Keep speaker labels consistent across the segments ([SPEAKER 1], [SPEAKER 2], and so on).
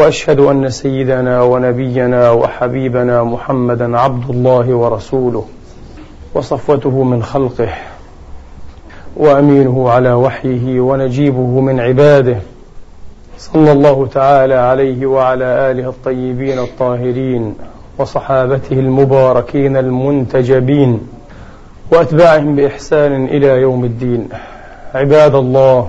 [SPEAKER 1] وأشهد أن سيدنا ونبينا وحبيبنا محمدا عبد الله ورسوله وصفوته من خلقه وأمينه على وحيه ونجيبه من عباده. صلى الله تعالى عليه وعلى آله الطيبين الطاهرين وصحابته المباركين المنتجبين وأتباعهم بإحسان إلى يوم الدين. عباد الله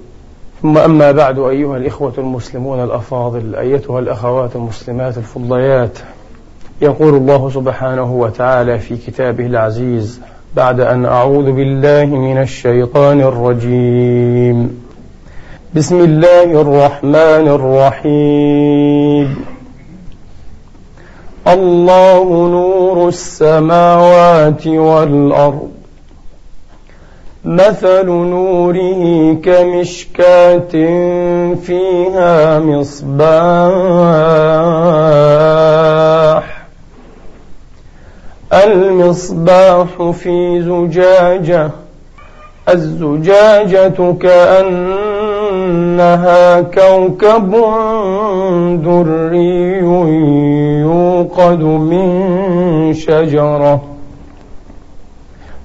[SPEAKER 1] ثم أما بعد أيها الإخوة المسلمون الأفاضل أيتها الأخوات المسلمات الفضليات يقول الله سبحانه وتعالى في كتابه العزيز بعد أن أعوذ بالله من الشيطان الرجيم. بسم الله الرحمن الرحيم. الله نور السماوات والأرض. مثل نوره كمشكاة فيها مصباح. المصباح في زجاجة الزجاجة كأنها كوكب دري يوقد من شجرة.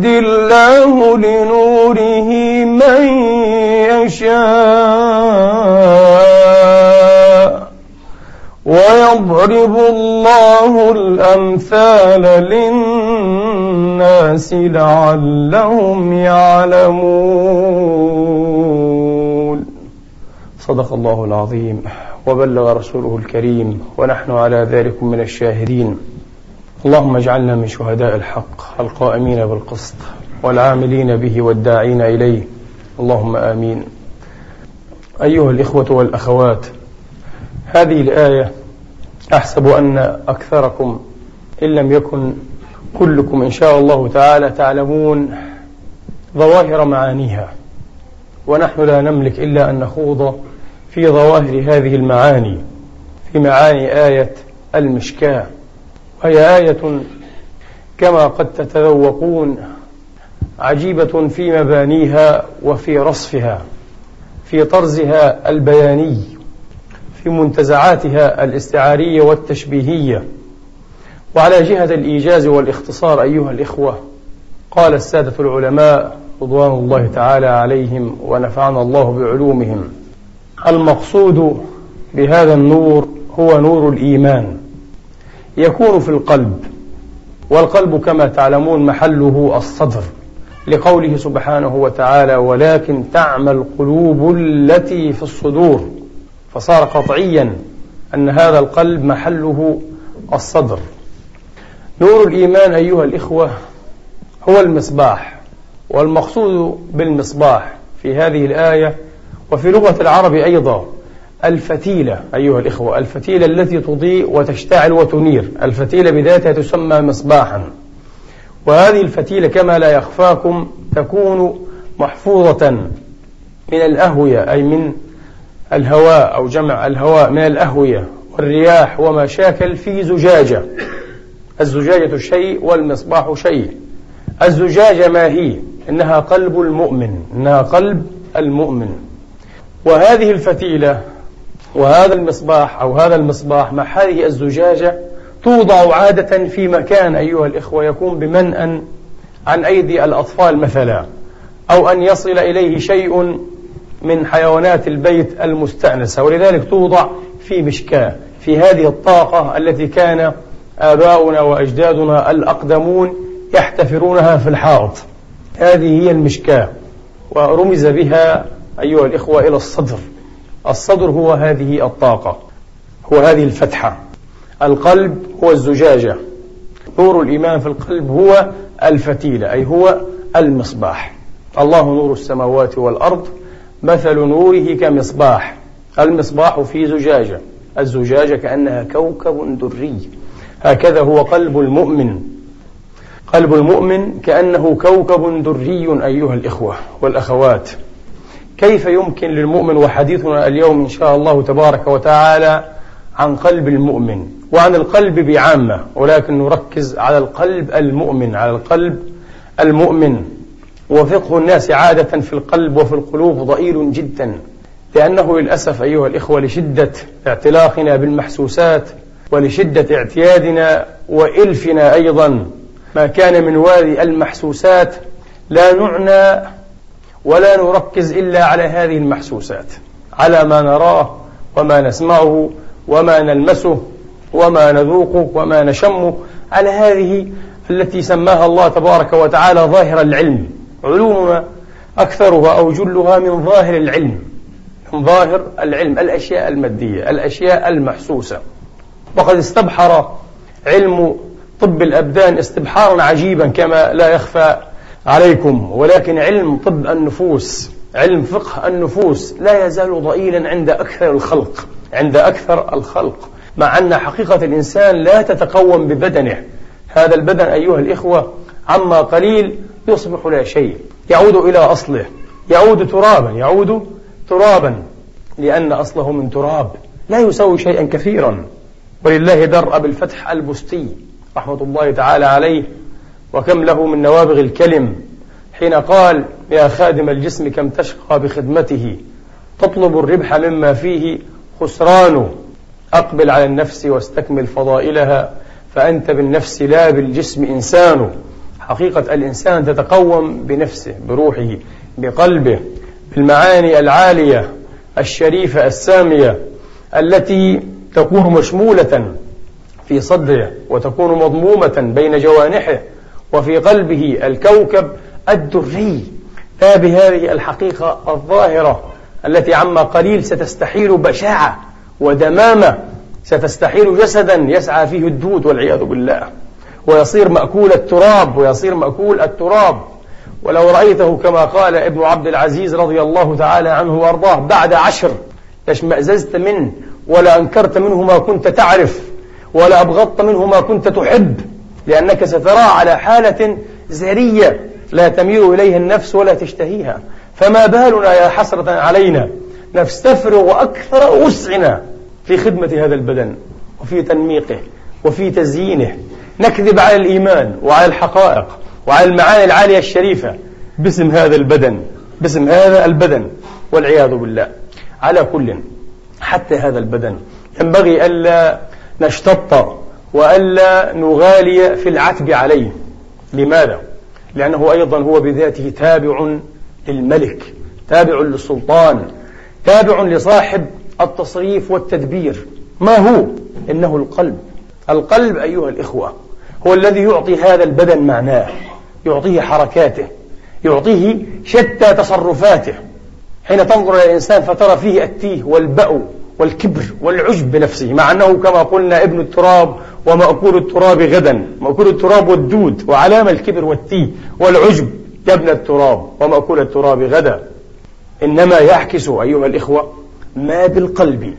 [SPEAKER 1] يهدي الله لنوره من يشاء ويضرب الله الأمثال للناس لعلهم يعلمون. صدق الله العظيم. وبلغ رسوله الكريم ونحن على ذلك من الشاهدين. اللهم اجعلنا من شهداء الحق القائمين بالقسط والعاملين به والداعين إليه. اللهم آمين. أيها الإخوة والأخوات هذه الآية أحسب أن أكثركم إن لم يكن كلكم إن شاء الله تعالى تعلمون ظواهر معانيها. ونحن لا نملك إلا أن نخوض في ظواهر هذه المعاني في معاني آية المشكاة. وهي آية كما قد تتذوقون عجيبة في مبانيها وفي رصفها في طرزها البياني في منتزعاتها الاستعارية والتشبيهية. وعلى جهة الإيجاز والإختصار أيها الإخوة قال السادة العلماء رضوان الله تعالى عليهم ونفعنا الله بعلومهم المقصود بهذا النور هو نور الإيمان. يكون في القلب والقلب كما تعلمون محله الصدر لقوله سبحانه وتعالى ولكن تعمى القلوب التي في الصدور فصار قطعيا أن هذا القلب محله الصدر. نور الإيمان أيها الإخوة هو المصباح والمقصود بالمصباح في هذه الآية وفي لغة العرب أيضا الفتيلة أيها الإخوة الفتيلة التي تضيء وتشتعل وتنير. الفتيلة بذاتها تسمى مصباحا. وهذه الفتيلة كما لا يخفاكم تكون محفوظة من الأهوية أي من الهواء أو جمع الهواء من الأهوية والرياح وما شاكل في زجاجة. الزجاجة شيء والمصباح شيء. الزجاجة ما هي؟ إنها قلب المؤمن إنها قلب المؤمن. وهذه الفتيلة وهذا المصباح أو هذا المصباح مع هذه الزجاجة توضع عادة في مكان أيها الإخوة يكون بمنأ عن أيدي الأطفال مثلا أو أن يصل إليه شيء من حيوانات البيت المستأنسة ولذلك توضع في مشكاة في هذه الطاقة التي كان آباؤنا وأجدادنا الأقدمون يحتفرونها في الحائط. هذه هي المشكاة ورمز بها أيها الإخوة إلى الصدر. الصدر هو هذه الطاقة هو هذه الفتحة. القلب هو الزجاجة. نور الإيمان في القلب هو الفتيلة أي هو المصباح. الله نور السماوات والأرض مثل نوره كمصباح. المصباح في زجاجة الزجاجة كأنها كوكب دري. هكذا هو قلب المؤمن. قلب المؤمن كأنه كوكب دري أيها الإخوة والأخوات. كيف يمكن للمؤمن وحديثنا اليوم إن شاء الله تبارك وتعالى عن قلب المؤمن وعن القلب بعامة ولكن نركز على القلب المؤمن على القلب المؤمن. وفقه الناس عادة في القلب وفي القلوب ضئيل جدا لأنه للأسف أيها الإخوة لشدة اعتلاقنا بالمحسوسات ولشدة اعتيادنا وإلفنا أيضا ما كان من وادي المحسوسات. لا نعنى ولا نركز إلا على هذه المحسوسات على ما نراه وما نسمعه وما نلمسه وما نذوقه وما نشمه على هذه التي سماها الله تبارك وتعالى ظاهر العلم. علومنا أكثرها أو جلها من ظاهر العلم من ظاهر العلم الأشياء المادية الأشياء المحسوسة. وقد استبحر علم طب الأبدان استبحارا عجيبا كما لا يخفى عليكم ولكن علم طب النفوس علم فقه النفوس لا يزال ضئيلا عند أكثر الخلق عند أكثر الخلق مع أن حقيقة الإنسان لا تتقوم ببدنه. هذا البدن أيها الإخوة عما قليل يصبح لا شيء. يعود إلى أصله يعود ترابا يعود ترابا لأن أصله من تراب لا يساوي شيئا كثيرا. ولله در أبي الفتح البستي رحمة الله تعالى عليه وكم له من نوابغ الكلم حين قال يا خادم الجسم كم تشقى بخدمته تطلب الربح مما فيه خسران أقبل على النفس واستكمل فضائلها فأنت بالنفس لا بالجسم إنسان حقيقة الإنسان تتقوم بنفسه بروحه بقلبه بالمعاني العالية الشريفة السامية التي تكون مشمولة في صدره وتكون مضمومة بين جوانحه وفي قلبه الكوكب الدري. لا بهذه الحقيقة الظاهرة التي عما قليل ستستحيل بشاعة ودمامة ستستحيل جسدا يسعى فيه الدود والعياذ بالله. ويصير مأكول التراب ويصير مأكول التراب. ولو رأيته كما قال ابن عبد العزيز رضي الله تعالى عنه وأرضاه بعد عشر لاشمأززت منه ولا أنكرت منه ما كنت تعرف ولا أبغضت منه ما كنت تحب. لأنك سترى على حالة زرية لا تميل إليها النفس ولا تشتهيها. فما بالنا يا حسرة علينا؟ نستفرغ أكثر وسعنا في خدمة هذا البدن وفي تنميقه وفي تزيينه. نكذب على الإيمان وعلى الحقائق وعلى المعاني العالية الشريفة باسم هذا البدن باسم هذا البدن والعياذ بالله. على كل حتى هذا البدن. ينبغي ألا نشتط وألا نغالي في العتب عليه لماذا؟ لأنه أيضا هو بذاته تابع للملك تابع للسلطان تابع لصاحب التصريف والتدبير ما هو؟ إنه القلب القلب أيها الإخوة هو الذي يعطي هذا البدن معناه يعطيه حركاته يعطيه شتى تصرفاته حين تنظر إلى الإنسان فترى فيه التيه والبأو والكبر والعجب بنفسه مع أنه كما قلنا ابن التراب ومأكول التراب غدا. مأكول التراب والدود وعلام الكبر والتيه والعجب. يا ابن التراب ومأكول التراب غدا. إنما يعكس أيها الإخوة ما بالقلب.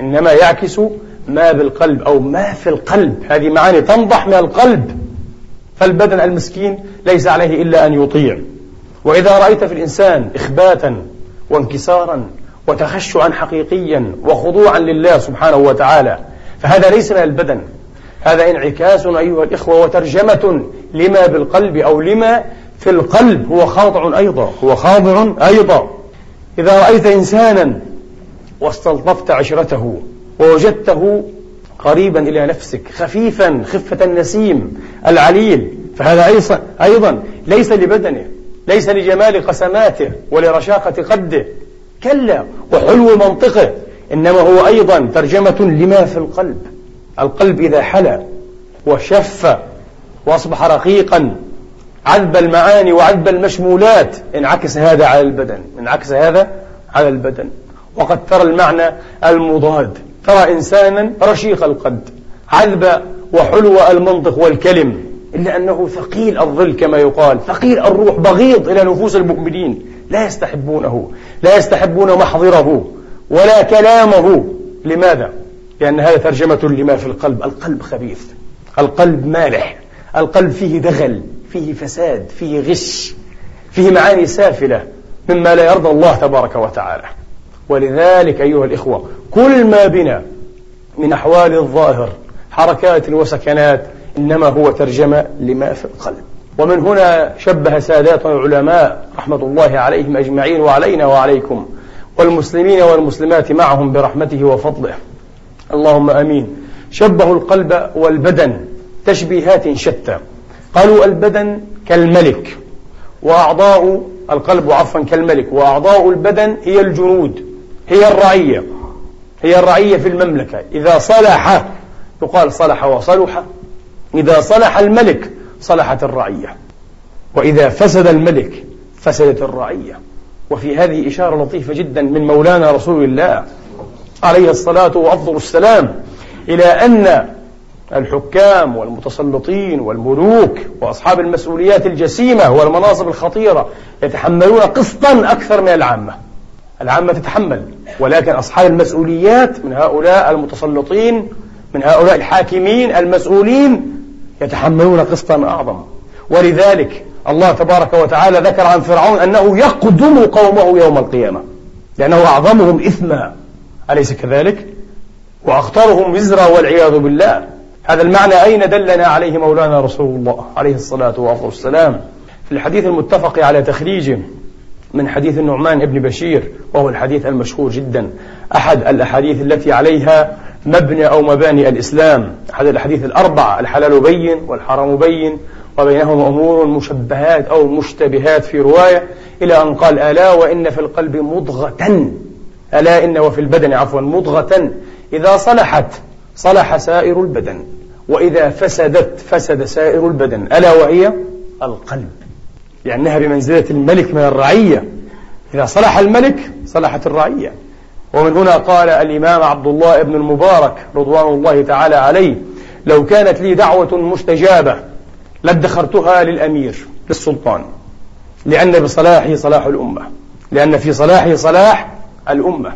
[SPEAKER 1] إنما يعكس ما بالقلب أو ما في القلب. هذه معاني تنضح من القلب. فالبدن المسكين ليس عليه إلا أن يطيع. وإذا رأيت في الإنسان إخباتا وانكسارا وتخشعا حقيقيا وخضوعا لله سبحانه وتعالى فهذا ليس من البدن. هذا انعكاس أيها الإخوة وترجمة لما بالقلب أو لما في القلب. هو خاضع أيضا هو خاضع أيضا. إذا رأيت إنسانا واستلطفت عشرته ووجدته قريبا إلى نفسك خفيفا خفة النسيم العليل فهذا أيضا, ليس لبدنه ليس لجمال قسماته ولرشاقة قده. كلا وحلو منطقه. إنما هو أيضا ترجمة لما في القلب. القلب إذا حلى وشف وأصبح رقيقا عذب المعاني وعذب المشمولات انعكس هذا على البدن انعكس هذا على البدن وقد ترى المعنى المضاد ترى إنسانا رشيق القد عذب وحلو المنطق والكلم إلا أنه ثقيل الظل كما يقال ثقيل الروح بغيض إلى نفوس المؤمنين لا يستحبونه لا يستحبون محضره ولا كلامه لماذا؟ لأن هذا ترجمة لما في القلب. القلب خبيث. القلب مالح. القلب فيه دغل فيه فساد فيه غش فيه معاني سافلة مما لا يرضى الله تبارك وتعالى. ولذلك أيها الإخوة كل ما بنا من أحوال الظاهر حركات وسكنات إنما هو ترجمة لما في القلب. ومن هنا شبه سادات العلماء رحمة الله عليهم أجمعين وعلينا وعليكم والمسلمين والمسلمات معهم برحمته وفضله. اللهم آمين. شبهوا القلب والبدن تشبيهات شتى. قالوا البدن كالملك وأعضاء القلب عفوا كالملك وأعضاء البدن هي الجنود هي الرعية هي الرعية في المملكة. إذا صلح يقال صلح وصلح. إذا صلح الملك صلحت الرعية. وإذا فسد الملك فسدت الرعية. وفي هذه إشارة لطيفة جدا من مولانا رسول الله عليه الصلاة وأفضل السلام إلى أن الحكام والمتسلطين والملوك وأصحاب المسؤوليات الجسيمة والمناصب الخطيرة يتحملون قسطا أكثر من العامة. العامة تتحمل ولكن أصحاب المسؤوليات من هؤلاء المتسلطين من هؤلاء الحاكمين المسؤولين يتحملون قسطا أعظم. ولذلك الله تبارك وتعالى ذكر عن فرعون أنه يقدم قومه يوم القيامة لأنه أعظمهم إثما. أليس كذلك؟ وأخطرهم وزرا والعياذ بالله. هذا المعنى أين دلنا عليه مولانا رسول الله عليه الصلاة والسلام؟ في الحديث المتفق على تخريجه من حديث النعمان بن بشير وهو الحديث المشهور جدا. أحد الأحاديث التي عليها مبنى أو مباني الإسلام. أحد الأحاديث الأربعة الحلال بين والحرام بين وبينهما أمور مشبهات أو مشتبهات في رواية إلى أن قال ألا وإن في القلب مضغة. ألا إن وفي البدن عفوا مضغة. إذا صلحت صلح سائر البدن. وإذا فسدت فسد سائر البدن. ألا وهي؟ القلب. لأنها بمنزلة الملك من الرعية. إذا صلح الملك صلحت الرعية. ومن هنا قال الإمام عبد الله بن المبارك رضوان الله تعالى عليه لو كانت لي دعوة مستجابة لادخرتها للأمير للسلطان. لأن بصلاحه صلاح الأمة. لأن في صلاحه صلاح الأمة.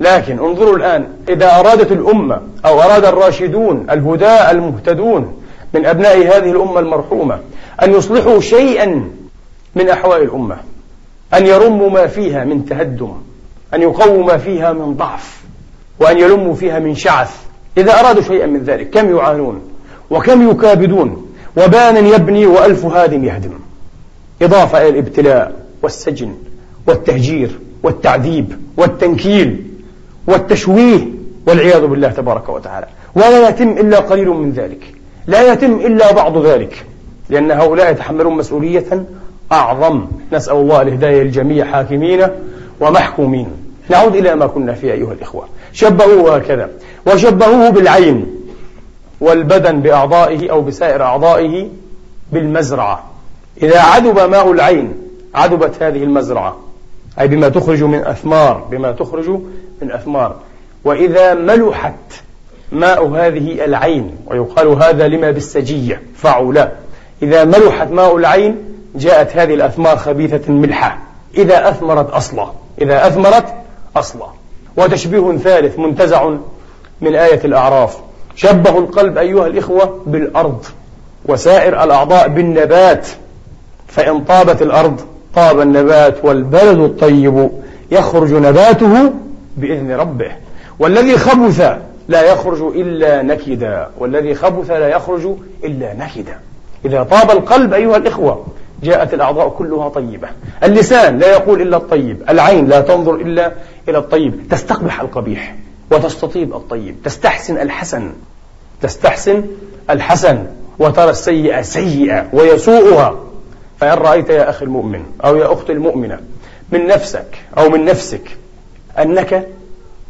[SPEAKER 1] لكن انظروا الآن إذا أرادت الأمة أو أراد الراشدون الهداة المهتدون من أبناء هذه الأمة المرحومة أن يصلحوا شيئا من أحوال الأمة أن يرموا ما فيها من تهدم أن يقووا ما فيها من ضعف وأن يلموا فيها من شعث. إذا أرادوا شيئا من ذلك كم يعانون؟ وكم يكابدون؟ وبانا يبني وألف هادم يهدم. إضافة إلى الابتلاء والسجن والتهجير. والتعذيب والتنكيل والتشويه والعياذ بالله تبارك وتعالى. ولا يتم إلا قليل من ذلك. لا يتم إلا بعض ذلك. لأن هؤلاء يتحملون مسؤولية أعظم. نسأل الله الهداية للجميع حاكمين ومحكومين. نعود إلى ما كنا فيه أيها الإخوة. شبهوه هكذا. وشبهوه بالعين والبدن بأعضائه أو بسائر أعضائه بالمزرعة. إذا عذب ماء العين عذبت هذه المزرعة. أي بما تخرج من أثمار بما تخرج من أثمار. وإذا ملحت ماء هذه العين ويقال هذا لما بالسجية فعلا إذا ملحت ماء العين جاءت هذه الأثمار خبيثة ملحة. إذا أثمرت أصلا إذا أثمرت أصلا. وتشبيه ثالث منتزع من آية الأعراف. شبه القلب أيها الإخوة بالأرض وسائر الأعضاء بالنبات. فإن طابت الأرض طاب النبات والبلد الطيب يخرج نباته بإذن ربه. والذي خبث لا يخرج إلا نكدا. والذي خبث لا يخرج إلا نكدا. إذا طاب القلب أيها الإخوة جاءت الأعضاء كلها طيبة. اللسان لا يقول إلا الطيب. العين لا تنظر إلا إلى الطيب. تستقبح القبيح وتستطيب الطيب. تستحسن الحسن. تستحسن الحسن وترى السيئة سيئة ويسوءها. فإن رأيت يا أخي المؤمن أو يا أختي المؤمنة من نفسك أو من نفسك أنك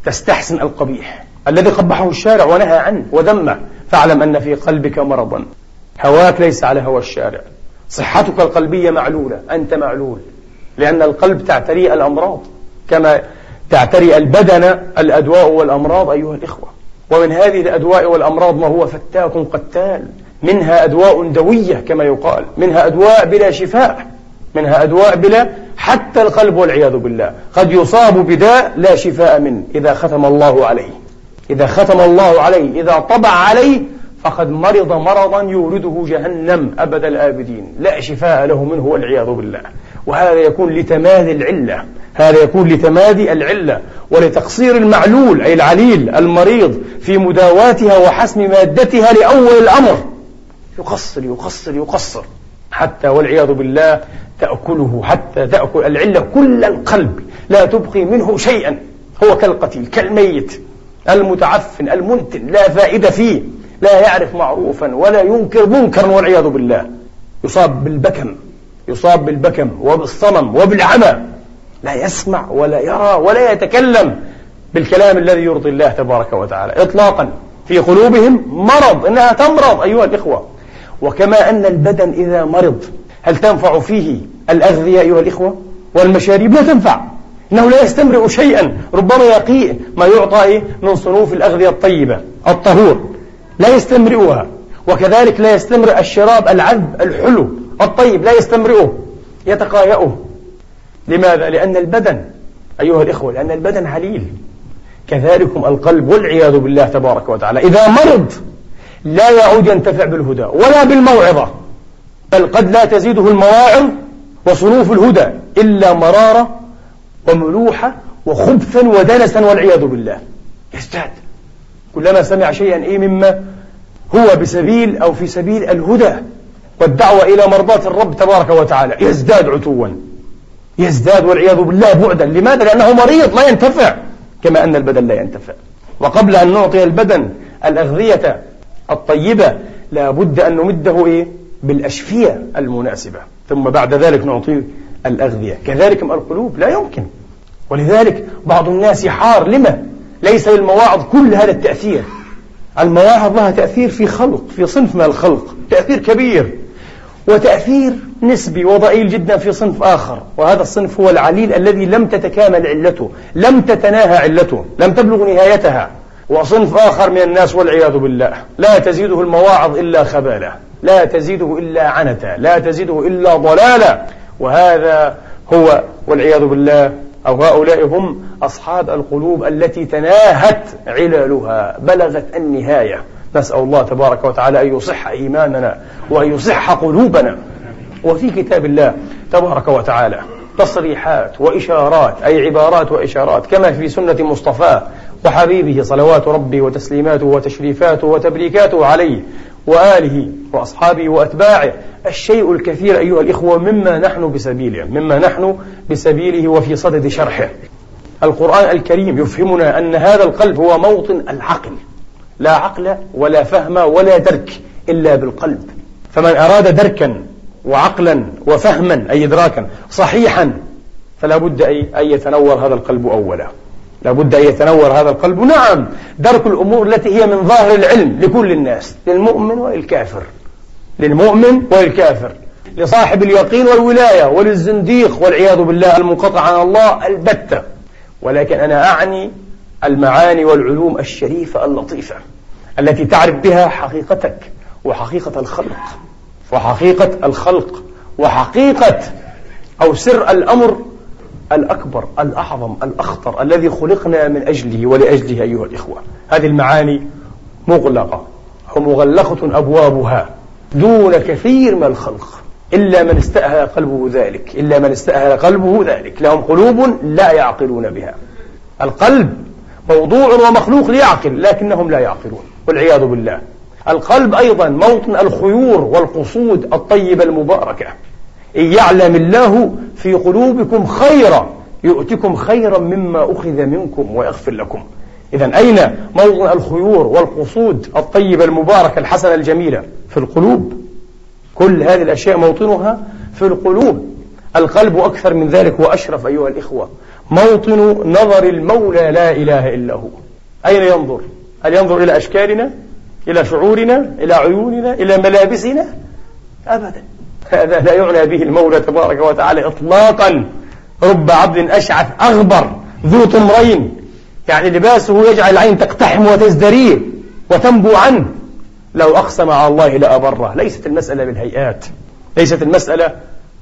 [SPEAKER 1] تستحسن القبيح الذي قبحه الشارع ونهى عنه وذمه فاعلم أن في قلبك مرضا هواك ليس على هوى الشارع. صحتك القلبية معلولة. أنت معلول. لأن القلب تعتري الأمراض كما تعتري البدن الأدواء والأمراض أيها الإخوة. ومن هذه الأدواء والأمراض ما هو فتاك قتال. منها أدواء دوية كما يقال منها أدواء بلا شفاء منها أدواء بلا حتى القلب والعياذ بالله. قد يصاب بداء لا شفاء منه إذا ختم الله عليه. إذا ختم الله عليه إذا طبع عليه فقد مرض مرضا يورده جهنم أبد الآبدين. لا شفاء له منه والعياذ بالله. وهذا يكون لتمادي العلة. هذا يكون لتمادي العلة ولتقصير المعلول أي العليل المريض في مداواتها وحسم مادتها لأول الأمر. يقصر يقصر يقصر. حتى والعياذ بالله تأكله حتى تأكل العلة كل القلب. لا تبقي منه شيئا. هو كالقتيل كالميت المتعفن المنتن لا فائدة فيه. لا يعرف معروفا ولا ينكر منكرا والعياذ بالله. يصاب بالبكم يصاب بالبكم وبالصمم وبالعمى. لا يسمع ولا يرى ولا يتكلم بالكلام الذي يرضي الله تبارك وتعالى. إطلاقا في قلوبهم مرض إنها تمرض أيها الإخوة. وكما أن البدن إذا مرض هل تنفع فيه الأغذية أيها الإخوة والمشاريب؟ لا تنفع. إنه لا يستمرئ شيئا. ربما يقيء ما يعطى من صنوف الأغذية الطيبة الطهور. لا يستمرئها. وكذلك لا يستمرئ الشراب العذب الحلو الطيب لا يستمرئه يتقايأه. لماذا؟ لأن البدن أيها الإخوة لأن البدن عليل كذلكم القلب والعياذ بالله تبارك وتعالى. إذا مرض لا يعود ينتفع بالهدى ولا بالموعظة بل قد لا تزيده المواعظ وصنوف الهدى إلا مرارة وملوحة وخبثا ودنسا والعياذ بالله. يزداد. كلما سمع شيئا إيه مما هو بسبيل أو في سبيل الهدى والدعوة إلى مرضاة الرب تبارك وتعالى. يزداد عتوا. يزداد والعياذ بالله بعدا. لماذا؟ لأنه مريض لا ينتفع كما أن البدن لا ينتفع. وقبل أن نعطي البدن الأغذية الطيبة لا بد أن نمده إيه؟ بالأشفية المناسبة. ثم بعد ذلك نعطيه الأغذية. كذلك القلوب؟ لا يمكن. ولذلك بعض الناس حار. لما؟ ليس للمواعظ كل هذا التأثير. المواعظ لها تأثير في خلق في صنف من الخلق. تأثير كبير. وتأثير نسبي وضئيل جدا في صنف آخر. وهذا الصنف هو العليل الذي لم تتكامل علته لم تتناهى علته لم تبلغ نهايتها. وصنف آخر من الناس والعياذ بالله. لا تزيده المواعظ إلا خبالة لا تزيده إلا عنتا. لا تزيده إلا ضلالا. وهذا هو والعياذ بالله. أو هؤلاء هم أصحاب القلوب التي تناهت علالها بلغت النهاية. نسأل الله تبارك وتعالى أن يصح إيماننا وأن يصح قلوبنا. وفي كتاب الله تبارك وتعالى تصريحات وإشارات أي عبارات وإشارات كما في سنة مصطفاه وحبيبه صلوات ربي وتسليماته وتشريفاته وتبريكاته عليه وآله وأصحابه وأتباعه الشيء الكثير أيها الإخوة مما نحن بسبيله مما نحن بسبيله وفي صدد شرحه. القرآن الكريم يفهمنا أن هذا القلب هو موطن العقل. لا عقل ولا فهم ولا درك إلا بالقلب. فمن أراد دركا وعقلا وفهما أي إدراكا صحيحا فلا بد أن يتنور هذا القلب أولا. لا بد أن يتنور هذا القلب. نعم درك الأمور التي هي من ظاهر العلم لكل الناس للمؤمن وللكافر للمؤمن وللكافر لصاحب اليقين والولاية وللزنديق والعياذ بالله المنقطع عن الله البتة. ولكن أنا أعني المعاني والعلوم الشريفة اللطيفة التي تعرف بها حقيقتك وحقيقة الخلق وحقيقة الخلق وحقيقة أو سر الأمر الأكبر الأعظم الأخطر الذي خلقنا من أجله ولأجله أيها الإخوة. هذه المعاني مغلقة أو مغلقة أبوابها دون كثير من الخلق إلا من استأهل قلبه ذلك إلا من استأهل قلبه ذلك. لهم قلوب لا يعقلون بها. القلب موضوع ومخلوق ليعقل لكنهم لا يعقلون والعياذ بالله. القلب أيضا موطن الخيور والقصود الطيبة المباركة. إن يعلم الله في قلوبكم خيرا يؤتكم خيرا مما أخذ منكم ويغفر لكم إذا أين موطن الخيور والقصود الطيبة المباركة الحسنة الجميلة في القلوب كل هذه الأشياء موطنها في القلوب القلب أكثر من ذلك وأشرف أيها الإخوة موطن نظر المولى لا إله إلا هو أين ينظر؟ هل ينظر إلى أشكالنا؟ إلى شعورنا؟ إلى عيوننا؟ إلى ملابسنا؟ أبدا هذا لا يعنى به المولى تبارك وتعالى إطلاقا رب عبد أشعث أغبر ذو طمرين. يعني لباسه يجعل العين تقتحم وتزدريه وتنبو عنه. لو أقسم على الله لأبره. ليست المسألة بالهيئات. ليست المسألة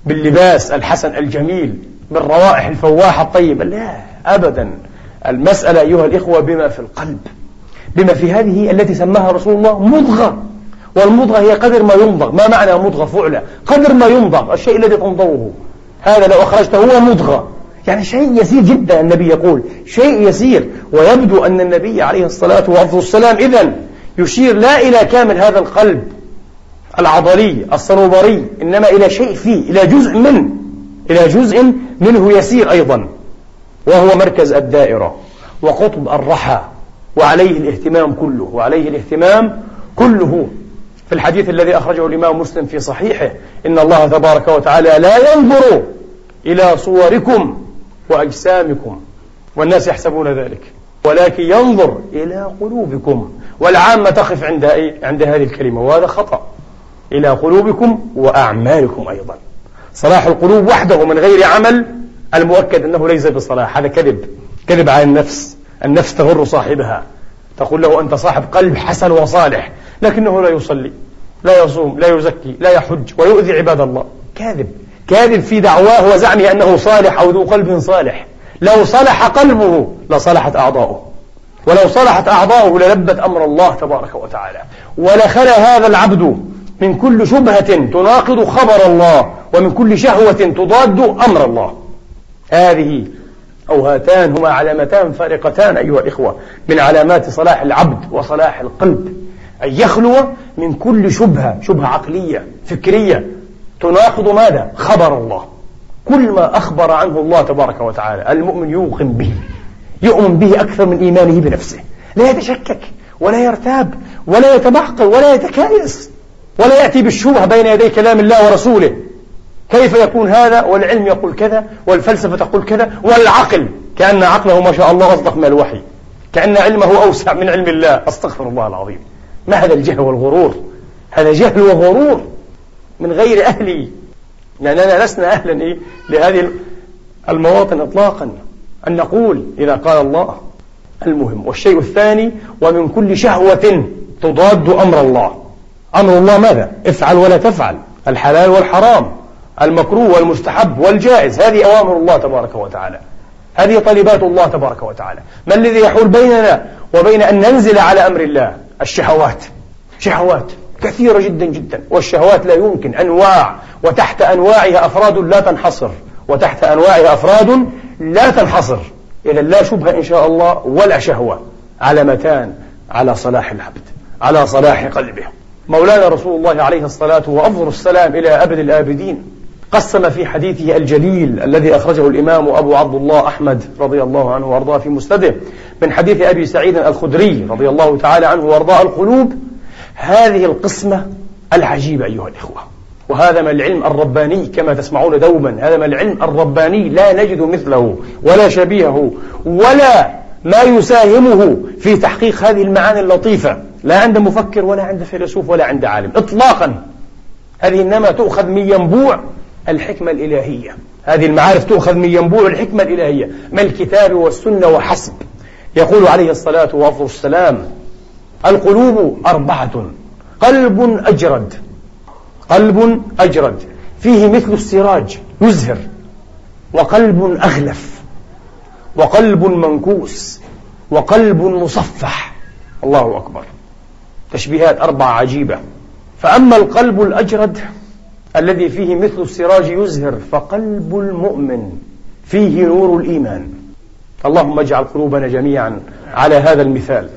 [SPEAKER 1] باللباس الحسن الجميل بالروائح الفواحة الطيبة. لا أبدا. المسألة أيها الإخوة بما في القلب بما في هذه التي سماها رسول الله مضغة. والمضغة هي قدر ما يمضغ ما معنى مضغة فعلة؟ قدر ما يمضغ الشيء الذي تمضغه هذا لو أخرجته هو مضغة. يعني شيء يسير جدا النبي يقول. شيء يسير. ويبدو أن النبي عليه الصلاة والسلام إذا يشير لا إلى كامل هذا القلب العضلي الصنوبري إنما إلى شيء فيه إلى جزء منه إلى جزء منه يسير أيضا. وهو مركز الدائرة وقطب الرحى وعليه الاهتمام كله وعليه الاهتمام كله. في الحديث الذي أخرجه الإمام مسلم في صحيحه إن الله تبارك وتعالى لا ينظر إلى صوركم وأجسامكم والناس يحسبون ذلك ولكن ينظر إلى قلوبكم والعامة تقف عند؟ عند هذه الكلمة وهذا خطأ إلى قلوبكم وأعمالكم أيضا صلاح القلوب وحده من غير عمل المؤكد أنه ليس بصلاح هذا كذب كذب على النفس النفس تغر صاحبها تقول له أنت صاحب قلب حسن وصالح لكنه لا يصلي لا يصوم لا يزكي لا يحج ويؤذي عباد الله. كاذب. كاذب في دعواه وزعمه أنه صالح أو ذو قلب صالح. لو صلح قلبه لصلحت أعضاؤه. ولو صلحت أعضاؤه للبت أمر الله تبارك وتعالى. ولخلى هذا العبد من كل شبهة تناقض خبر الله ومن كل شهوة تضاد أمر الله. هذه أو هاتان هما علامتان فارقتان أيها الإخوة من علامات صلاح العبد وصلاح القلب. أن يخلو من كل شبهة شبهة عقلية فكرية. تناقض ماذا؟ خبر الله. كل ما أخبر عنه الله تبارك وتعالى المؤمن يوقن به يؤمن به أكثر من إيمانه بنفسه. لا يتشكك ولا يرتاب ولا يتبعقل ولا يتكايس ولا يأتي بالشبهة بين يدي كلام الله ورسوله. كيف يكون هذا؟ والعلم يقول كذا والفلسفة تقول كذا والعقل كأن عقله ما شاء الله أصدق من الوحي كأن علمه أوسع من علم الله. أستغفر الله العظيم. ما هذا الجهل والغرور؟ هذا جهل وغرور من غير أهلي. لأننا لسنا أهلا إيه؟ لهذه المواطن إطلاقا. أن نقول إذا قال الله المهم. والشيء الثاني ومن كل شهوة تضاد أمر الله. أمر الله ماذا؟ افعل ولا تفعل. الحلال والحرام المكروه والمستحب والجائز. هذه أوامر الله تبارك وتعالى. هذه طالبات الله تبارك وتعالى. ما الذي يحول بيننا وبين أن ننزل على أمر الله؟ الشهوات. شهوات كثيرة جدا جدا. والشهوات لا يمكن. أنواع. وتحت أنواعها أفراد لا تنحصر. وتحت أنواعها أفراد لا تنحصر. إذا لا شبهة إن شاء الله ولا شهوة. علامتان على صلاح العبد. على صلاح قلبه. مولانا رسول الله عليه الصلاة وأفضل السلام إلى أبد الآبدين. قسم في حديثه الجليل الذي أخرجه الإمام أبو عبد الله أحمد رضي الله عنه وأرضاه في مسنده من حديث أبي سعيد الخدري رضي الله تعالى عنه وأرضاه القلوب هذه القسمة العجيبة أيها الإخوة. وهذا من العلم الرباني كما تسمعون دوما. هذا من العلم الرباني لا نجد مثله ولا شبيهه ولا ما يساهمه في تحقيق هذه المعاني اللطيفة. لا عند مفكر ولا عند فيلسوف ولا عند عالم. إطلاقا. هذه إنما تؤخذ من ينبوع الحكمة الإلهية. هذه المعارف تؤخذ من ينبوع الحكمة الإلهية. من الكتاب والسنة وحسب. يقول عليه الصلاة والسلام القلوب أربعة قلب أجرد قلب أجرد فيه مثل السراج يزهر وقلب أغلف وقلب منكوس وقلب مصفح. الله أكبر. تشبيهات أربعة عجيبة. فأما القلب الأجرد الذي فيه مثل السراج يزهر فقلب المؤمن فيه نور الإيمان. اللهم اجعل قلوبنا جميعا على هذا المثال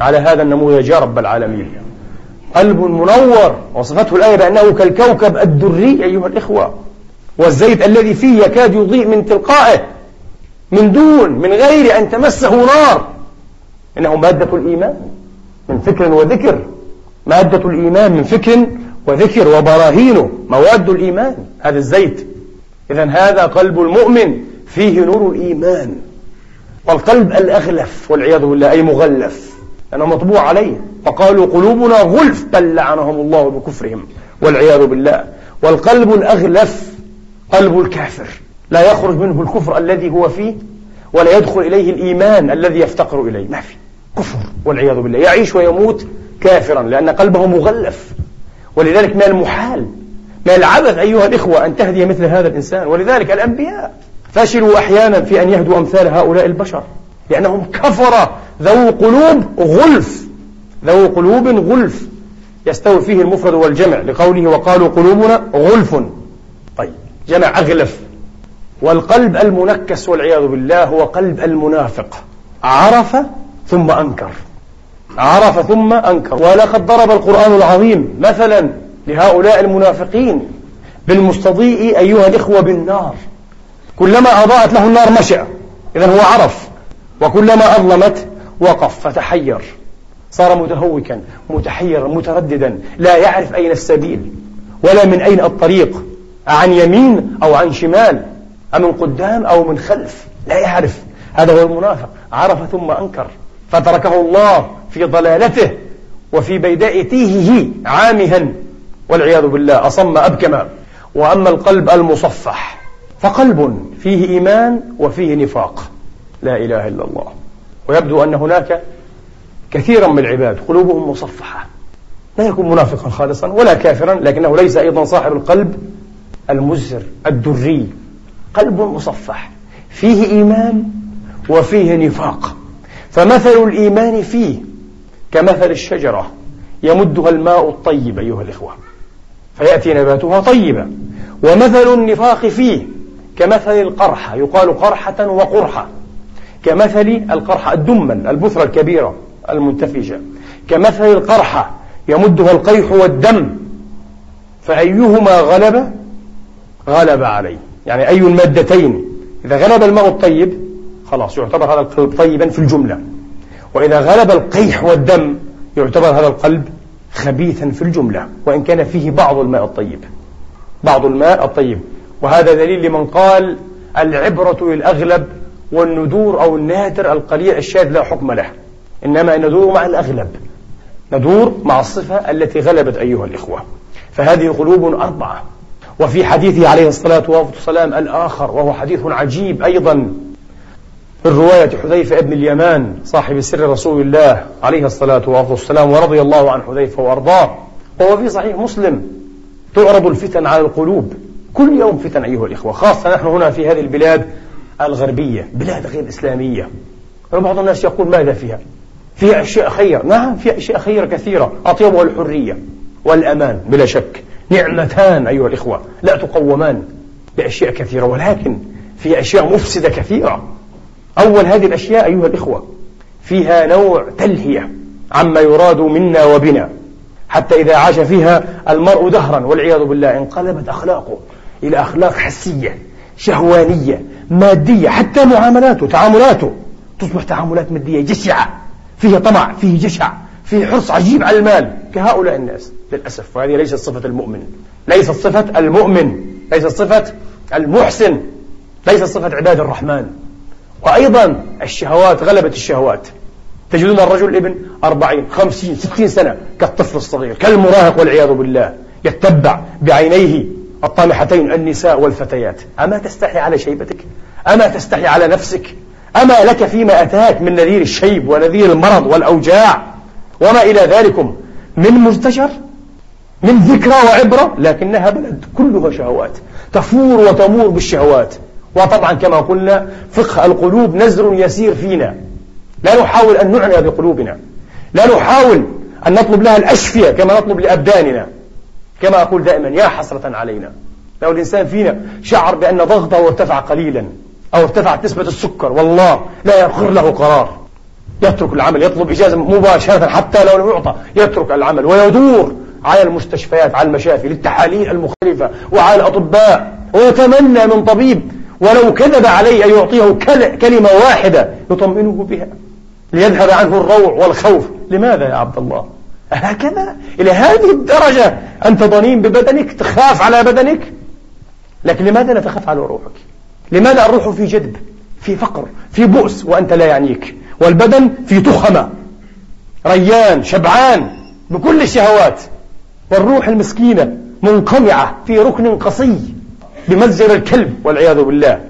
[SPEAKER 1] على هذا النموذج يا رب العالمين. قلب منور وصفته الآية بأنه كالكوكب الدري أيها الإخوة والزيت الذي فيه يكاد يضيء من تلقائه من دون من غير أن تمسه نار. إنه مادة الإيمان من فكر وذكر مادة الإيمان من فكر وذكر وبراهينه مواد الإيمان هذا الزيت. إذا هذا قلب المؤمن فيه نور الإيمان. والقلب الأغلف والعياذ بالله أي مغلف. لأنه مطبوع عليه. فقالوا قلوبنا غلف بل لعنهم الله بكفرهم والعياذ بالله. والقلب الأغلف قلب الكافر. لا يخرج منه الكفر الذي هو فيه ولا يدخل إليه الإيمان الذي يفتقر إليه. ما في. كفر والعياذ بالله. يعيش ويموت كافرا لأن قلبه مغلف. ولذلك من المحال من العبث أيها الإخوة أن تهدي مثل هذا الإنسان. ولذلك الأنبياء فشلوا أحيانا في أن يهدوا أمثال هؤلاء البشر لأنهم كفر ذو قلوب غلف ذو قلوب غلف. يستوي فيه المفرد والجمع لقوله وقالوا قلوبنا غلف. طيب جمع أغلف. والقلب المنكس والعياذ بالله هو قلب المنافق. عرف ثم أنكر. عرف ثم أنكر. ولقد ضرب القرآن العظيم مثلا لهؤلاء المنافقين بالمستضيء أيها الإخوة بالنار. كلما أضاءت له النار مشى إذا هو عرف. وكلما أظلمت وقف. فتحير. صار متهوكا متحيرا مترددا. لا يعرف أين السبيل ولا من أين الطريق. عن يمين أو عن شمال أمن قدام أو من خلف. لا يعرف. هذا هو المنافق. عرف ثم أنكر. فتركه الله في ضلالته وفي بيداء تيهه عامها. والعياذ بالله أصم أبكم وأما القلب المصفح فقلب فيه إيمان وفيه نفاق. لا إله إلا الله. ويبدو أن هناك كثيرا من العباد قلوبهم مصفحة. لا يكون منافقا خالصا ولا كافرا لكنه ليس أيضا صاحب القلب المزر الدري. قلب مصفح. فيه إيمان وفيه نفاق. فمثل الإيمان فيه كمثل الشجرة يمدها الماء الطيب أيها الإخوة. فيأتي نباتها طيبا ومثل النفاق فيه كمثل القرحة يقال قرحة وقرحة. كمثل القرحة الدمن البثرة الكبيرة المنتفجة. كمثل القرحة يمدها القيح والدم. فأيهما غلب؟ غلب عليه. يعني أي المادتين؟ إذا غلب الماء الطيب خلاص يعتبر هذا القلب طيبا في الجملة. وإذا غلب القيح والدم يعتبر هذا القلب خبيثا في الجملة. وإن كان فيه بعض الماء الطيب. بعض الماء الطيب. وهذا دليل لمن قال العبرة للأغلب والندور أو النادر القليل الشاذ لا حكم له. إنما ندور مع الأغلب. ندور مع الصفة التي غلبت أيها الإخوة. فهذه قلوب أربعة. وفي حديثه عليه الصلاة والسلام الآخر وهو حديث عجيب أيضا. من رواية حذيفة ابن اليمان صاحب سر رسول الله عليه الصلاة والسلام ورضي الله عن حذيفة وأرضاه. وهو في صحيح مسلم. تعرض الفتن على القلوب. كل يوم فتن أيها الإخوة خاصة نحن هنا في هذه البلاد الغربية بلاد غير إسلامية. وبعض الناس يقول ماذا فيها؟ فيها أشياء خير. نعم فيها أشياء خير كثيرة أطيبها الحرية والأمان بلا شك. نعمتان أيها الإخوة لا تقومان بأشياء كثيرة ولكن فيها أشياء مفسدة كثيرة. أول هذه الأشياء أيها الإخوة فيها نوع تلهية عما يراد منا وبنا. حتى إذا عاش فيها المرء دهرا والعياذ بالله انقلبت أخلاقه. إلى أخلاق حسية شهوانية مادية حتى معاملاته تعاملاته. تصبح تعاملات مادية جشعة. فيه طمع فيه جشع فيه حرص عجيب على المال. كهؤلاء الناس للأسف وهذه ليست صفة المؤمن. ليست صفة المؤمن ليست صفة المحسن ليست صفة عباد الرحمن. وأيضا الشهوات غلبت الشهوات. تجدون الرجل ابن أربعين خمسين ستين سنة كالطفل الصغير كالمراهق والعياذ بالله. يتبع بعينيه الطامحتين النساء والفتيات. أما تستحي على شيبتك؟ أما تستحي على نفسك؟ أما لك فيما أتاك من نذير الشيب ونذير المرض والأوجاع؟ وما إلى ذلكم؟ من مزدجر؟ من ذكرى وعبرة؟ لكنها بلد كلها شهوات. تفور وتمور بالشهوات. وطبعا كما قلنا فقه القلوب نزر يسير فينا. لا نحاول أن نعنى بقلوبنا. لا نحاول أن نطلب لها الأشفية كما نطلب لأبداننا. كما أقول دائما يا حسرة علينا. لو الإنسان فينا شعر بأن ضغطه ارتفع قليلا أو ارتفعت نسبة السكر والله لا يقر له قرار. يترك العمل يطلب إجازة مباشرة حتى لو لم يعطى. يترك العمل ويدور على المستشفيات على المشافي للتحاليل المختلفة وعلى الأطباء. ويتمنى من طبيب ولو كذب عليه أن يعطيه كلمة واحدة يطمئنه بها ليذهب عنه الروع والخوف. لماذا يا عبد الله؟ هكذا إلى هذه الدرجة أنت ضنين ببدنك تخاف على بدنك. لكن لماذا لا تخاف على روحك؟ لماذا الروح في جدب في فقر في بؤس وأنت لا يعنيك؟ والبدن في تخمة. ريان شبعان بكل الشهوات. والروح المسكينة منقمعة في ركن قصي بمتجر الكلب والعياذ بالله.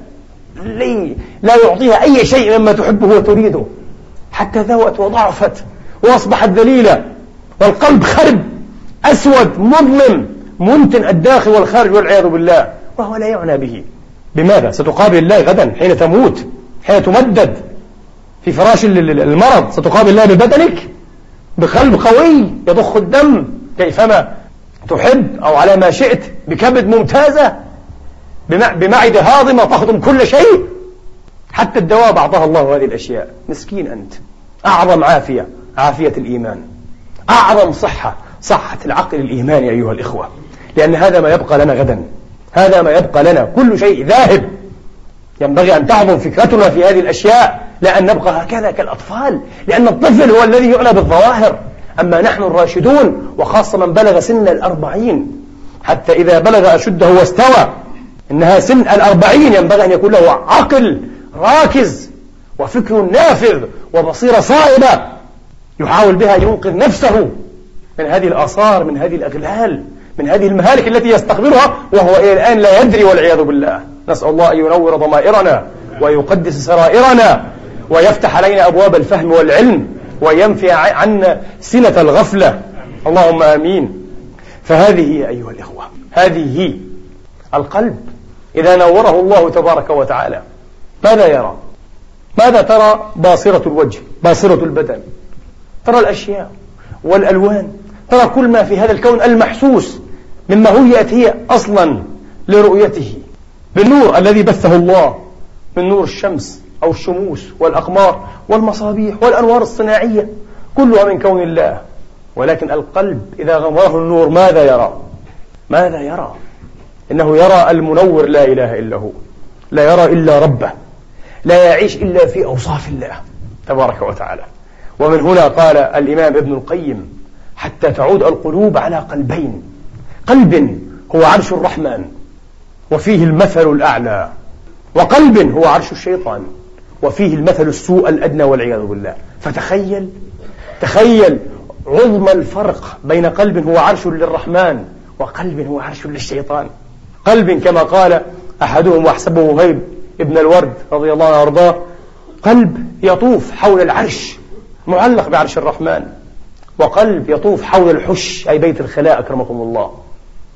[SPEAKER 1] لي لا يعطيها أي شيء مما تحبه وتريده. حتى ذوت وضعفت وأصبحت ذليلة. والقلب خرب أسود مظلم منتن الداخل والخارج والعياذ بالله. وهو لا يعنى به. بماذا؟ ستقابل الله غدا حين تموت حين تمدد. في فراش المرض ستقابل الله ببدنك؟ بقلب قوي يضخ الدم كيفما تحب أو على ما شئت بكبد ممتازة بمعدة هاضمة تهضم كل شيء. حتى الدواء أعطاها الله هذه الأشياء. مسكين أنت. أعظم عافية عافية الإيمان. أعظم صحة صحة العقل الإيماني أيها الإخوة. لأن هذا ما يبقى لنا غدا. هذا ما يبقى لنا. كل شيء ذاهب. ينبغي أن تعظم فكرتنا في هذه الأشياء. لا أن نبقى هكذا كالأطفال. لأن الطفل هو الذي يعنى بالظواهر. أما نحن الراشدون وخاصة من بلغ سن الأربعين حتى إذا بلغ أشده واستوى إنها سن الأربعين ينبغي أن يكون له عقل راكز وفكر نافذ وبصيرة صائبة. يحاول بها ينقذ نفسه من هذه الآثار من هذه الأغلال من هذه المهالك التي يستقبلها وهو إلى الآن لا يدري والعياذ بالله. نسأل الله أن ينور ضمائرنا ويقدس سرائرنا ويفتح علينا أبواب الفهم والعلم وينفي عنا سنة الغفلة. اللهم آمين. فهذه هي أيها الإخوة هذه هي القلب. إذا نوره الله تبارك وتعالى ماذا يرى؟ ماذا ترى؟ باصرة الوجه باصرة البدن. ترى الأشياء والألوان ترى كل ما في هذا الكون المحسوس مما هيئت هي أصلا لرؤيته. بالنور الذي بثه الله من نور الشمس أو الشموس والأقمار والمصابيح والأنوار الصناعية كلها من كون الله. ولكن القلب إذا غمره النور ماذا يرى؟ ماذا يرى؟ إنه يرى المنور لا إله إلا هو لا يرى إلا ربه لا يعيش إلا في أوصاف الله تبارك وتعالى. ومن هنا قال الإمام ابن القيم حتى تعود القلوب على قلبين. قلب هو عرش الرحمن وفيه المثل الأعلى. وقلب هو عرش الشيطان وفيه المثل السوء الأدنى والعياذ بالله. فتخيل تخيل عظم الفرق بين قلب هو عرش للرحمن وقلب هو عرش للشيطان. قلب كما قال أحدهم وأحسبه وهيب ابن الورد رضي الله عنه وأرضاه قلب يطوف حول العرش. معلق بعرش الرحمن. وقلب يطوف حول الحش أي بيت الخلاء أكرمكم الله.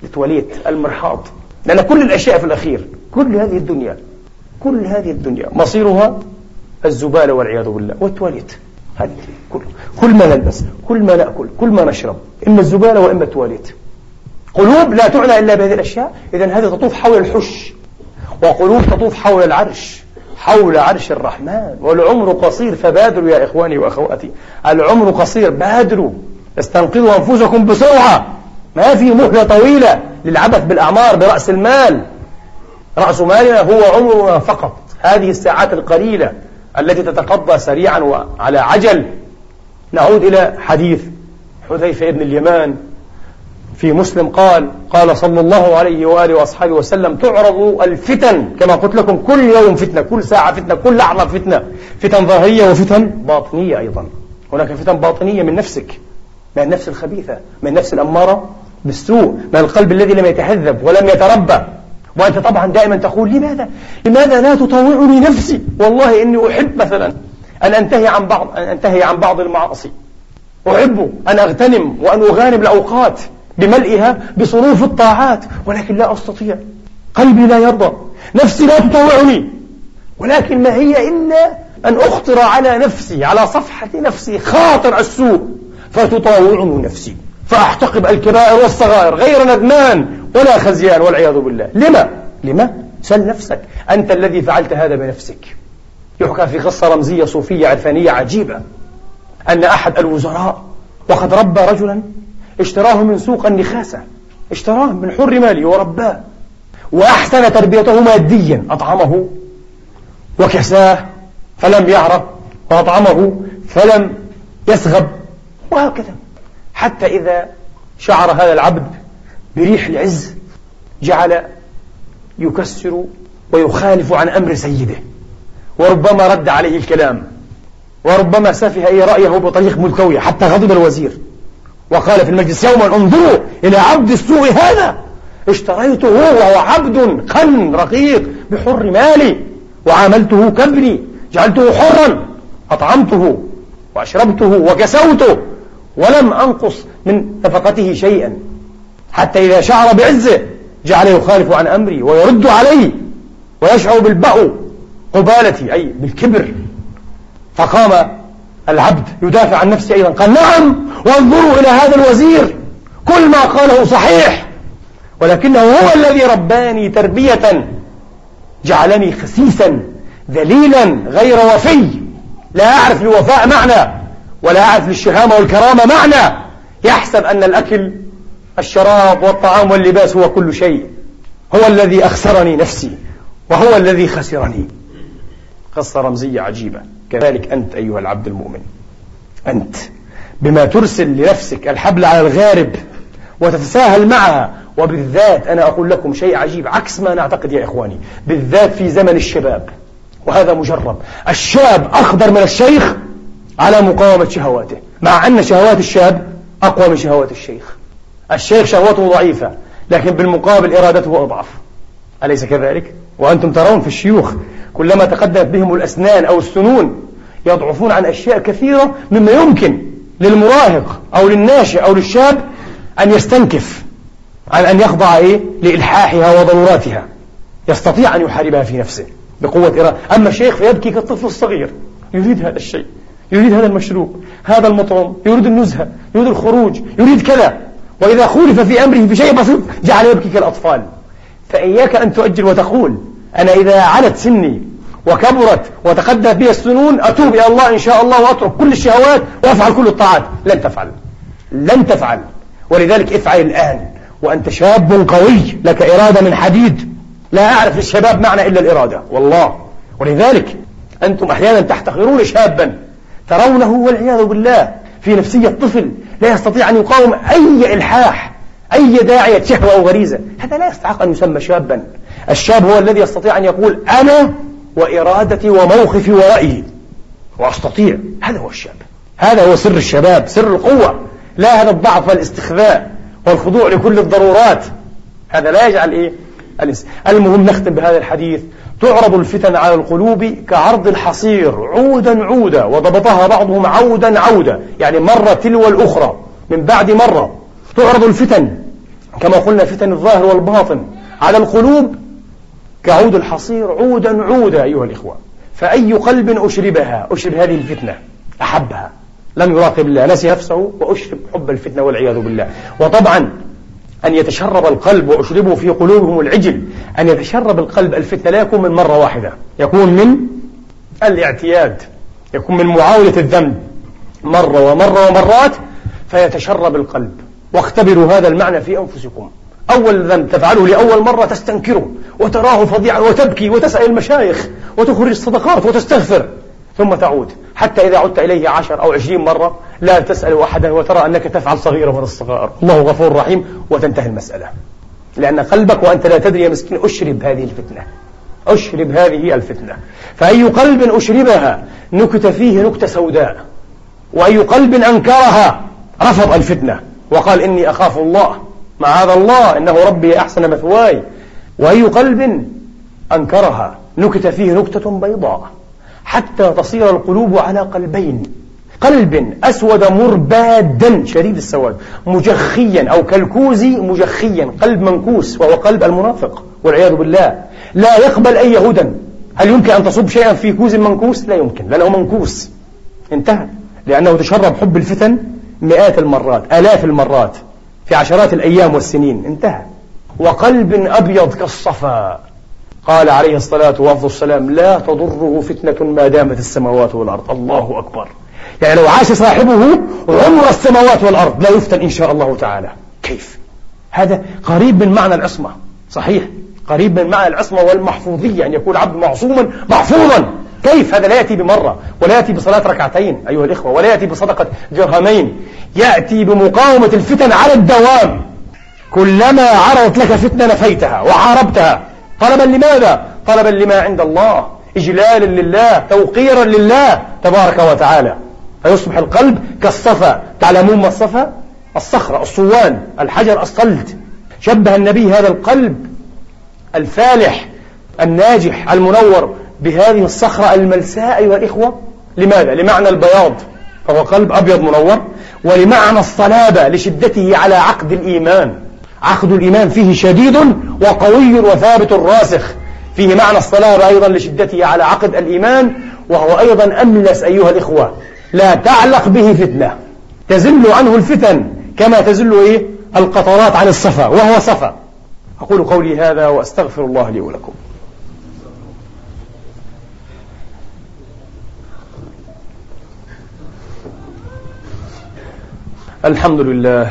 [SPEAKER 1] التواليت المرحاض. لأن كل الأشياء في الأخير كل هذه الدنيا كل هذه الدنيا مصيرها الزبالة والعياذ بالله. والتواليت. هذه كل, كل ما نلبس كل ما نأكل كل ما نشرب. إما الزبالة وإما التواليت. قلوب لا تعنى إلا بهذه الأشياء. إذا هذه تطوف حول الحش. وقلوب تطوف حول العرش. حول عرش الرحمن. والعمر قصير فبادروا يا إخواني وأخواتي. العمر قصير بادروا. استنقذوا أنفسكم بسرعة. ما في مهلة طويلة للعبث بالأعمار برأس المال. رأس مالنا هو عمرنا فقط. هذه الساعات القليلة التي تتقضى سريعا وعلى عجل. نعود إلى حديث حذيفة بن اليمان. في مسلم قال قال صلى الله عليه وآله وأصحابه وسلم تعرض الفتن كما قلت لكم كل يوم فتنة كل ساعة فتنة كل لحظة فتنة. فتن ظاهرية وفتن باطنية أيضا. هناك فتن باطنية من نفسك من النفس الخبيثة من النفس الأمارة بالسوء من القلب الذي لم يتهذب ولم يتربى. وأنت طبعا دائما تقول لماذا؟ لماذا لا تطوعني نفسي؟ والله إني أحب مثلا أن أنتهي عن بعض أن أنتهي عن بعض المعاصي. أحب أن أغتنم وأن أغانم الأوقات. بملئها بصروف الطاعات ولكن لا أستطيع. قلبي لا يرضى. نفسي لا تطوعني. ولكن ما هي إلا أن أخطر على نفسي على صفحة نفسي خاطر السوء. فتطاوعني نفسي. فأحتقب الكبائر والصغائر غير ندمان ولا خزيان والعياذ بالله. لما؟ لما؟ سل نفسك. أنت الذي فعلت هذا بنفسك. يحكى في قصة رمزية صوفية عرفانية عجيبة. أن أحد الوزراء وقد ربى رجلا اشتراه من سوق النخاسة. اشتراه من حر ماله ورباه وأحسن تربيته ماديا. أطعمه. وكساه. فلم يعرف وأطعمه. فلم يسغب. وهكذا. حتى إذا شعر هذا العبد بريح العز جعل يكسر ويخالف عن أمر سيده. وربما رد عليه الكلام. وربما سفه أي رأيه بطريق ملكوية. حتى غضب الوزير. وقال في المجلس يوما انظروا إلى عبد السوء هذا. اشتريته وهو عبد قن رقيق بحر مالي وعاملته كابني. جعلته حرا. أطعمته وأشربته وكسوته. ولم أنقص من نفقته شيئا. حتى إذا شعر بعزه جعل يخالف عن أمري ويرد علي ويشعر بالبأو قبالتي أي بالكبر. فقام العبد يدافع عن نفسه أيضا. قال نعم وانظروا إلى هذا الوزير. كل ما قاله صحيح. ولكنه هو الذي رباني تربية. جعلني خسيسا ذليلا غير وفي. لا أعرف للوفاء معنى ولا أعرف للشهامة والكرامة معنى. يحسب أن الأكل الشراب والطعام واللباس هو كل شيء. هو الذي أخسرني نفسي وهو الذي خسرني. قصة رمزية عجيبة. كذلك أنت أيها العبد المؤمن. أنت. بما ترسل لنفسك الحبل على الغارب وتتساهل معها وبالذات أنا أقول لكم شيء عجيب عكس ما نعتقد يا إخواني. بالذات في زمن الشباب. وهذا مجرب. الشاب أخضر من الشيخ على مقاومة شهواته مع أن شهوات الشاب أقوى من شهوات الشيخ. الشيخ شهوته ضعيفة لكن بالمقابل إرادته أضعف. أليس كذلك؟ وأنتم ترون في الشيوخ كلما تقدمت بهم الأسنان أو السنون يضعفون عن أشياء كثيرة مما يمكن للمراهق أو للناشئ أو للشاب أن يستنكف عن أن يخضع إيه؟ لإلحاحها وضروراتها. يستطيع أن يحاربها في نفسه بقوة إرادة. أما الشيخ فيبكي كالطفل الصغير يريد هذا الشيء يريد هذا المشروب هذا المطعم يريد النزهة يريد الخروج يريد كذا. وإذا خولف في أمره بشيء بسيط جعل يبكي كالأطفال. فإياك أن تؤجل وتقول أنا إذا علت سني وكبرت وتقدم بي السنون أتوب إلى الله إن شاء الله وأترك كل الشهوات وأفعل كل الطاعات. لن تفعل. لن تفعل. ولذلك افعل الآن. وأنت شاب قوي لك إرادة من حديد. لا أعرف للشباب معنى إلا الإرادة. والله. ولذلك أنتم أحيانا تحتقرون شابا. ترونه والعياذ بالله. في نفسية طفل لا يستطيع أن يقاوم أي إلحاح أي داعية شهوة أو غريزة. هذا لا يستحق أن يسمى شابا. الشاب هو الذي يستطيع أن يقول أنا وإرادتي وموقفي ورأيي. وأستطيع. هذا هو الشاب. هذا هو سر الشباب سر القوة. لا هذا الضعف والاستخفاء والخضوع لكل الضرورات. هذا لا يجعل إيه؟ المهم نختم بهذا الحديث. تعرض الفتن على القلوب كعرض الحصير. عودا عودا وضبطها بعضهم عودا عودا. يعني مرة تلو الأخرى من بعد مرة. تعرض الفتن كما قلنا فتن الظاهر والباطن على القلوب كعود الحصير عودا عودا أيها الإخوة. فأي قلب أشربها؟ أشرب هذه الفتنة. أحبها. لم يراقب الله نسي نفسه وأشرب حب الفتنة والعياذ بالله. وطبعا أن يتشرب القلب وأشربه في قلوبهم العجل. أن يتشرب القلب الفتنة لا يكون من مرة واحدة. يكون من الاعتياد. يكون من معاولة الذنب. مرة ومرة ومرات فيتشرب القلب. واختبروا هذا المعنى في أنفسكم. أول ذنب تفعله لأول مرة تستنكره وتراه فظيعا وتبكي وتسأل المشايخ وتخرج الصدقات وتستغفر ثم تعود. حتى إذا عدت إليه عشر أو عشرين مرة لا تسأل أحدا وترى أنك تفعل صغيرة من الصغائر الله غفور رحيم. وتنتهي المسألة. لأن قلبك وأنت لا تدري يا مسكين أشرب هذه الفتنة. أشرب هذه الفتنة. فأي قلب أشربها نكت فيه نكتة سوداء. وأي قلب أنكرها رفض الفتنة. وقال إني أخاف الله. معاذ الله إنه ربي أحسن مثواي. وأي قلب أنكرها نكت فيه نكتة بيضاء. حتى تصير القلوب على قلبين. قلب أسود مربادّا شديد السواد. مجخيا أو كالكوز مجخيا. قلب منكوس وهو قلب المنافق والعياذ بالله. لا يقبل أي هدى. هل يمكن أن تصب شيئا في كوز منكوس؟ لا يمكن. لأنه منكوس. انتهى. لأنه تشرب حب الفتن مئات المرات آلاف المرات. في عشرات الأيام والسنين. انتهى. وقلب أبيض كالصفا. قال عليه الصلاة والسلام لا تضره فتنة ما دامت السماوات والأرض. الله أكبر. يعني لو عاش صاحبه عمر السماوات والأرض لا يفتن إن شاء الله تعالى. كيف؟ هذا قريب من معنى العصمة. صحيح. قريب من معنى العصمة والمحفوظية أن يكون العبد معصوما محفوظا. كيف هذا لا يأتي بمرة ولا يأتي بصلاة ركعتين أيها الإخوة ولا يأتي بصدقة درهمين يأتي بمقاومة الفتن على الدوام. كلما عرضت لك فتنة نفيتها وحاربتها. طلبا لماذا؟ طلبا لما عند الله إجلالا لله توقيرا لله تبارك وتعالى. فيصبح القلب كالصفا. تعلمون ما الصفا؟ الصخرة الصوان الحجر الصلد شبه النبي هذا القلب الفالح الناجح المنور. بهذه الصخرة الملساء أيها الإخوة لماذا؟ لمعنى البياض فهو قلب أبيض منور. ولمعنى الصلابة لشدته على عقد الإيمان. عقد الإيمان فيه شديد وقوي وثابت راسخ. فيه معنى الصلابة أيضا لشدته على عقد الإيمان وهو أيضا أملس أيها الإخوة. لا تعلق به فتنة. تزل عنه الفتن كما تزل إيه؟ القطرات عن الصفا وهو صفا. أقول قولي هذا وأستغفر الله لي ولكم. الحمد لله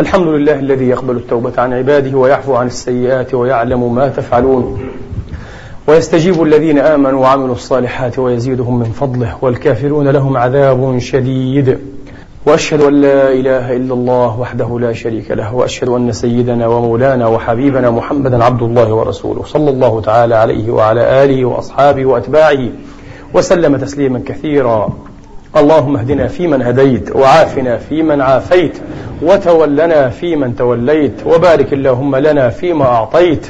[SPEAKER 1] الحمد لله الذي يقبل التوبة عن عباده ويعفو عن السيئات ويعلم ما تفعلون. ويستجيب الذين آمنوا وعملوا الصالحات ويزيدهم من فضله والكافرون لهم عذاب شديد. وأشهد أن لا إله إلا الله وحده لا شريك له وأشهد أن سيدنا ومولانا وحبيبنا محمدا عبد الله ورسوله صلى الله تعالى عليه وعلى آله وأصحابه وأتباعه وسلم تسليما كثيرا. اللهم اهدنا فيمن هديت وعافنا فيمن عافيت وتولنا فيمن توليت وبارك اللهم لنا فيما أعطيت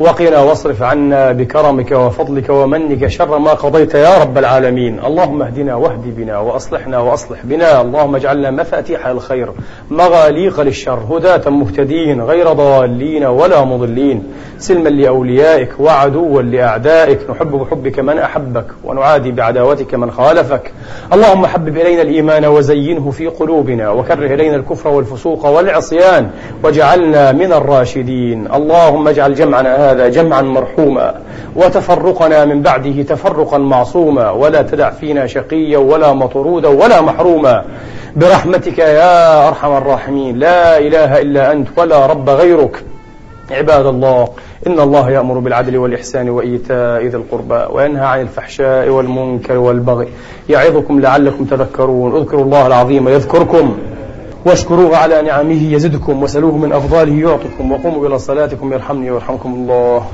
[SPEAKER 1] وقنا واصرف عنا بكرمك وفضلك ومنك شر ما قضيت يا رب العالمين. اللهم اهدنا واهد بنا وأصلحنا وأصلح بنا. اللهم اجعلنا مفاتيح الخير مغاليق للشر هداة مهتدين غير ضالين ولا مضلين. سلما لأوليائك وعدوا لأعدائك. نحب بحبك من أحبك ونعادي بعداوتك من خالفك. اللهم حبب إلينا الإيمان وزينه في قلوبنا وكره إلينا الكفر والفسوق والعصيان واجعلنا من الراشدين. اللهم اجعل جمعنا هذا جمعا مرحوما وتفرقنا من بعده تفرقا معصوما ولا تدع فينا شقيا ولا مطرودا ولا محروما. برحمتك يا أرحم الراحمين لا إله إلا أنت ولا رب غيرك. عباد الله إن الله يأمر بالعدل والإحسان وإيتاء ذي القربى وينهى عن الفحشاء والمنكر والبغي. يعظكم لعلكم تذكرون. اذكروا الله العظيم يذكركم. واشكروه على نعمه يزدكم وسلوه من أفضاله يعطكم وقوموا إلى صلاتكم يرحمني ويرحمكم الله.